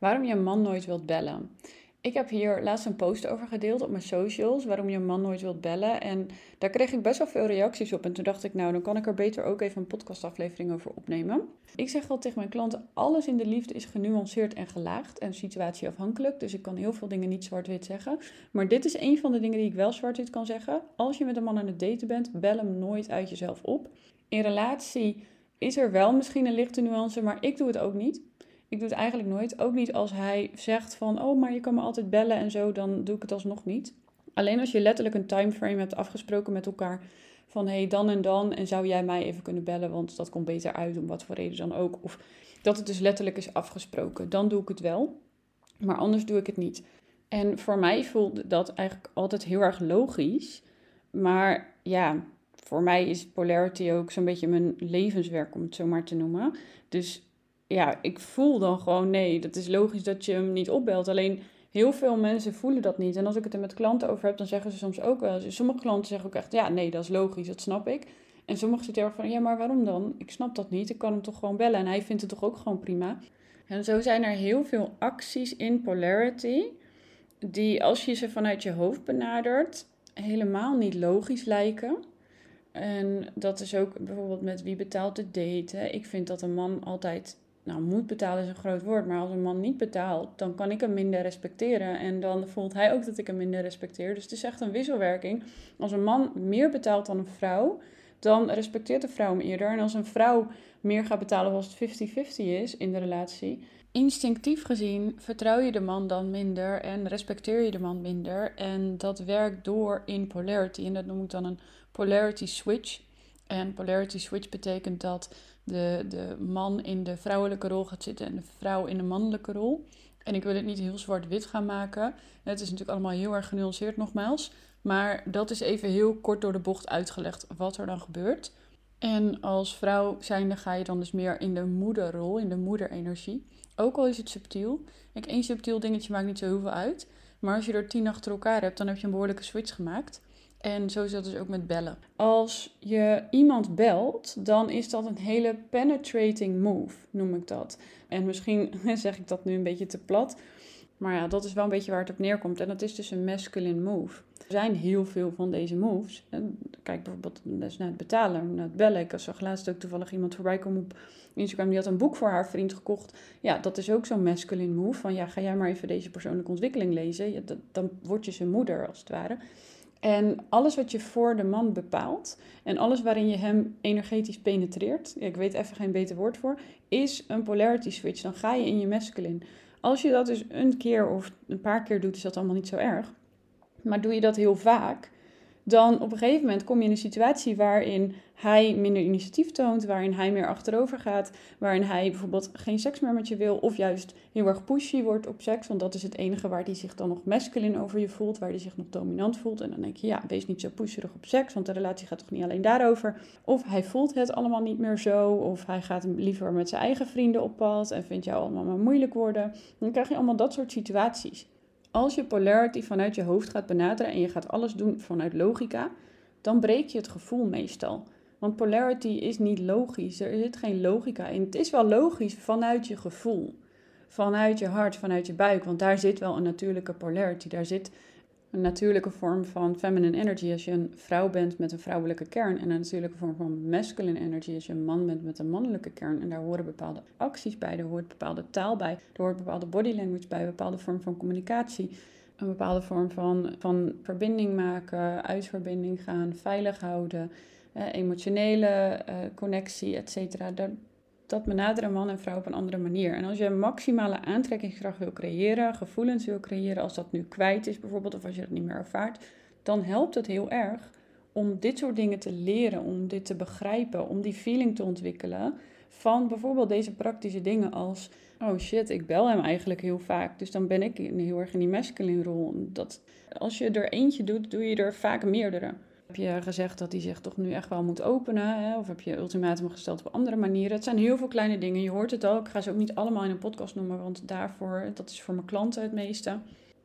waarom je man nooit wilt bellen. Ik heb hier laatst een post over gedeeld op mijn socials, waarom je man nooit wilt bellen. En daar kreeg ik best wel veel reacties op. En toen dacht ik, nou, dan kan ik er beter ook even een podcastaflevering over opnemen. Ik zeg wel tegen mijn klanten, alles in de liefde is genuanceerd en gelaagd en situatieafhankelijk. Dus ik kan heel veel dingen niet zwart-wit zeggen. Maar dit is een van de dingen die ik wel zwart-wit kan zeggen. Als je met een man aan het daten bent, bel hem nooit uit jezelf op. In relatie is er wel misschien een lichte nuance, maar ik doe het ook niet. Ik doe het eigenlijk nooit. Ook niet als hij zegt van, oh, maar je kan me altijd bellen en zo, dan doe ik het alsnog niet. Alleen als je letterlijk een timeframe hebt afgesproken met elkaar van, hey, dan en dan, en zou jij mij even kunnen bellen, want dat komt beter uit, om wat voor reden dan ook. Of dat het dus letterlijk is afgesproken, dan doe ik het wel. Maar anders doe ik het niet. En voor mij voelde dat eigenlijk altijd heel erg logisch. Maar ja, voor mij is polarity ook zo'n beetje mijn levenswerk, om het zo maar te noemen. Dus ja, ik voel dan gewoon, nee, dat is logisch dat je hem niet opbelt. Alleen heel veel mensen voelen dat niet. En als ik het er met klanten over heb, dan zeggen ze soms ook wel. Sommige klanten zeggen ook echt, ja, nee, dat is logisch, dat snap ik. En sommigen zitten er van, ja, maar waarom dan? Ik snap dat niet. Ik kan hem toch gewoon bellen. En hij vindt het toch ook gewoon prima. En zo zijn er heel veel acties in polarity, die als je ze vanuit je hoofd benadert, helemaal niet logisch lijken. En dat is ook bijvoorbeeld met wie betaalt de date. Ik vind dat een man altijd nou, moet betalen is een groot woord, maar als een man niet betaalt, dan kan ik hem minder respecteren. En dan voelt hij ook dat ik hem minder respecteer. Dus het is echt een wisselwerking. Als een man meer betaalt dan een vrouw, dan respecteert de vrouw hem eerder. En als een vrouw meer gaat betalen als het 50-50 is in de relatie, instinctief gezien vertrouw je de man dan minder en respecteer je de man minder. En dat werkt door in polarity. En dat noem ik dan een polarity switch. En polarity switch betekent dat de, de man in de vrouwelijke rol gaat zitten en de vrouw in de mannelijke rol. En ik wil het niet heel zwart-wit gaan maken. Het is natuurlijk allemaal heel erg genuanceerd nogmaals. Maar dat is even heel kort door de bocht uitgelegd wat er dan gebeurt. En als vrouw zijnde ga je dan dus meer in de moederrol, in de moederenergie. Ook al is het subtiel. Één subtiel dingetje maakt niet zo heel veel uit. Maar als je er tien achter elkaar hebt, dan heb je een behoorlijke switch gemaakt. En zo is dat dus ook met bellen. Als je iemand belt, dan is dat een hele penetrating move, noem ik dat. En misschien zeg ik dat nu een beetje te plat. Maar ja, dat is wel een beetje waar het op neerkomt. En dat is dus een masculine move. Er zijn heel veel van deze moves. Kijk bijvoorbeeld naar het betalen, naar het bellen. Ik zag laatst ook toevallig iemand voorbij komen op Instagram. Die had een boek voor haar vriend gekocht. Ja, dat is ook zo'n masculine move. Van ja, ga jij maar even deze persoonlijke ontwikkeling lezen. dan word je zijn moeder als het ware. En alles wat je voor de man bepaalt en alles waarin je hem energetisch penetreert, ik weet even geen beter woord voor, is een polarity switch. Dan ga je in je masculine. Als je dat dus een keer of een paar keer doet, is dat allemaal niet zo erg. Maar doe je dat heel vaak, dan op een gegeven moment kom je in een situatie waarin hij minder initiatief toont, waarin hij meer achterover gaat, waarin hij bijvoorbeeld geen seks meer met je wil, of juist heel erg pushy wordt op seks, want dat is het enige waar hij zich dan nog masculine over je voelt, waar hij zich nog dominant voelt. En dan denk je, ja, wees niet zo pusherig op seks, want de relatie gaat toch niet alleen daarover. Of hij voelt het allemaal niet meer zo, of hij gaat liever met zijn eigen vrienden op pad en vindt jou allemaal maar moeilijk worden. Dan krijg je allemaal dat soort situaties. Als je polarity vanuit je hoofd gaat benaderen en je gaat alles doen vanuit logica, dan breek je het gevoel meestal. Want polarity is niet logisch. Er zit geen logica in. Het is wel logisch vanuit je gevoel. Vanuit je hart, vanuit je buik. Want daar zit wel een natuurlijke polarity. Daar zit een natuurlijke vorm van feminine energy als je een vrouw bent met een vrouwelijke kern. En een natuurlijke vorm van masculine energy als je een man bent met een mannelijke kern. En daar horen bepaalde acties bij, daar hoort bepaalde taal bij, er hoort bepaalde body language bij, een bepaalde vorm van communicatie. Een bepaalde vorm van, van verbinding maken, uitverbinding gaan, veilig houden, emotionele eh, connectie, et cetera. Dat benaderen man en vrouw op een andere manier. En als je een maximale aantrekkingskracht wil creëren, gevoelens wil creëren, als dat nu kwijt is bijvoorbeeld, of als je dat niet meer ervaart, dan helpt het heel erg om dit soort dingen te leren, om dit te begrijpen, om die feeling te ontwikkelen van bijvoorbeeld deze praktische dingen als, oh shit, ik bel hem eigenlijk heel vaak, dus dan ben ik heel erg in die masculine rol. Dat, als je er eentje doet, doe je er vaak meerdere. Heb je gezegd dat hij zich toch nu echt wel moet openen? Hè? Of heb je ultimatum gesteld op andere manieren? Het zijn heel veel kleine dingen. Je hoort het al. Ik ga ze ook niet allemaal in een podcast noemen, want daarvoor, dat is voor mijn klanten het meeste.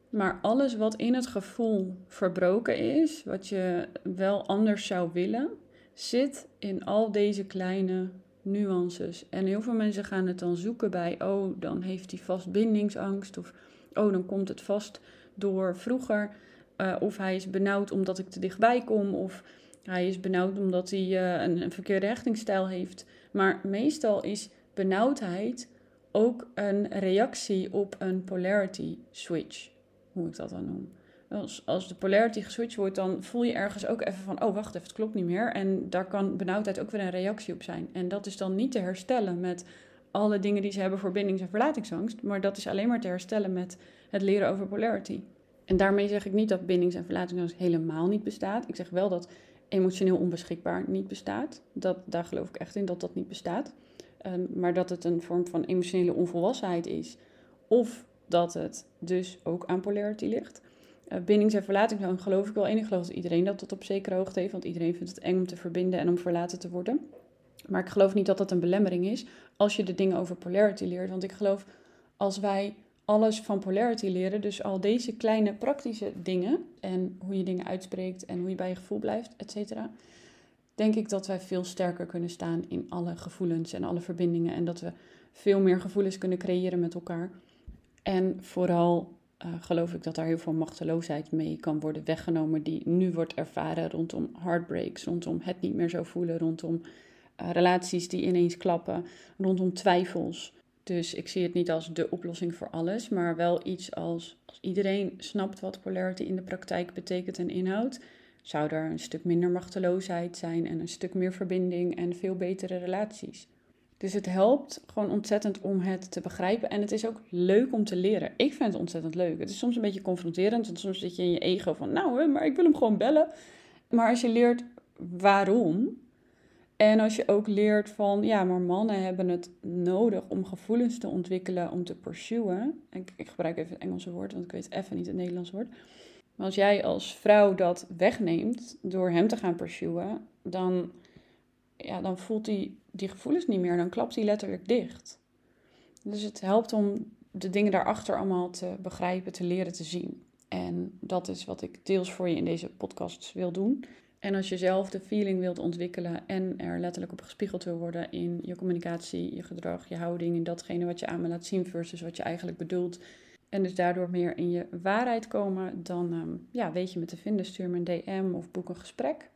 Maar alles wat in het gevoel verbroken is, wat je wel anders zou willen, zit in al deze kleine nuances. En heel veel mensen gaan het dan zoeken bij, oh, dan heeft hij vast bindingsangst. Of, oh, dan komt het vast door vroeger. Uh, of hij is benauwd omdat ik te dichtbij kom. Of hij is benauwd omdat hij een, een verkeerde hechtingsstijl heeft. Maar meestal is benauwdheid ook een reactie op een polarity switch, hoe ik dat dan noem. Als, als de polarity geswitcht wordt, dan voel je ergens ook even van, oh wacht even, het klopt niet meer. En daar kan benauwdheid ook weer een reactie op zijn. En dat is dan niet te herstellen met alle dingen die ze hebben voor bindings- en verlatingsangst, maar dat is alleen maar te herstellen met het leren over polarity. En daarmee zeg ik niet dat bindings- en verlatingsangst helemaal niet bestaat. Ik zeg wel dat emotioneel onbeschikbaar niet bestaat. Dat, daar geloof ik echt in dat dat niet bestaat. Ehm, maar dat het een vorm van emotionele onvolwassenheid is. Of dat het dus ook aan polarity ligt. Uh, bindings- en verlatingsangst geloof ik wel. En ik geloof dat iedereen dat tot op zekere hoogte heeft. Want iedereen vindt het eng om te verbinden en om verlaten te worden. Maar ik geloof niet dat dat een belemmering is als je de dingen over polarity leert. Want ik geloof als wij alles van polarity leren, dus al deze kleine praktische dingen en hoe je dingen uitspreekt en hoe je bij je gevoel blijft, et cetera, denk ik dat wij veel sterker kunnen staan in alle gevoelens en alle verbindingen en dat we veel meer gevoelens kunnen creëren met elkaar. En vooral uh, geloof ik dat daar heel veel machteloosheid mee kan worden weggenomen, die nu wordt ervaren rondom heartbreaks, rondom het niet meer zo voelen, rondom uh, relaties die ineens klappen, rondom twijfels. Dus ik zie het niet als de oplossing voor alles, maar wel iets als, als iedereen snapt wat polarity in de praktijk betekent en inhoudt, zou er een stuk minder machteloosheid zijn en een stuk meer verbinding en veel betere relaties. Dus het helpt gewoon ontzettend om het te begrijpen. En het is ook leuk om te leren. Ik vind het ontzettend leuk. Het is soms een beetje confronterend. Want soms zit je in je ego van, nou, maar ik wil hem gewoon bellen. Maar als je leert waarom. En als je ook leert van, ja, maar mannen hebben het nodig om gevoelens te ontwikkelen, om te pursuen. Ik, ik gebruik even het Engelse woord, want ik weet even niet het Nederlands woord. Maar als jij als vrouw dat wegneemt door hem te gaan pursuen, dan, ja, dan voelt hij die gevoelens niet meer. Dan klapt hij letterlijk dicht. Dus het helpt om de dingen daarachter allemaal te begrijpen, te leren, te zien. En dat is wat ik deels voor je in deze podcast wil doen. En als je zelf de feeling wilt ontwikkelen en er letterlijk op gespiegeld wil worden in je communicatie, je gedrag, je houding, in datgene wat je aan me laat zien versus wat je eigenlijk bedoelt. En dus daardoor meer in je waarheid komen, dan um, ja, weet je me te vinden. Stuur me een DM of boek een gesprek.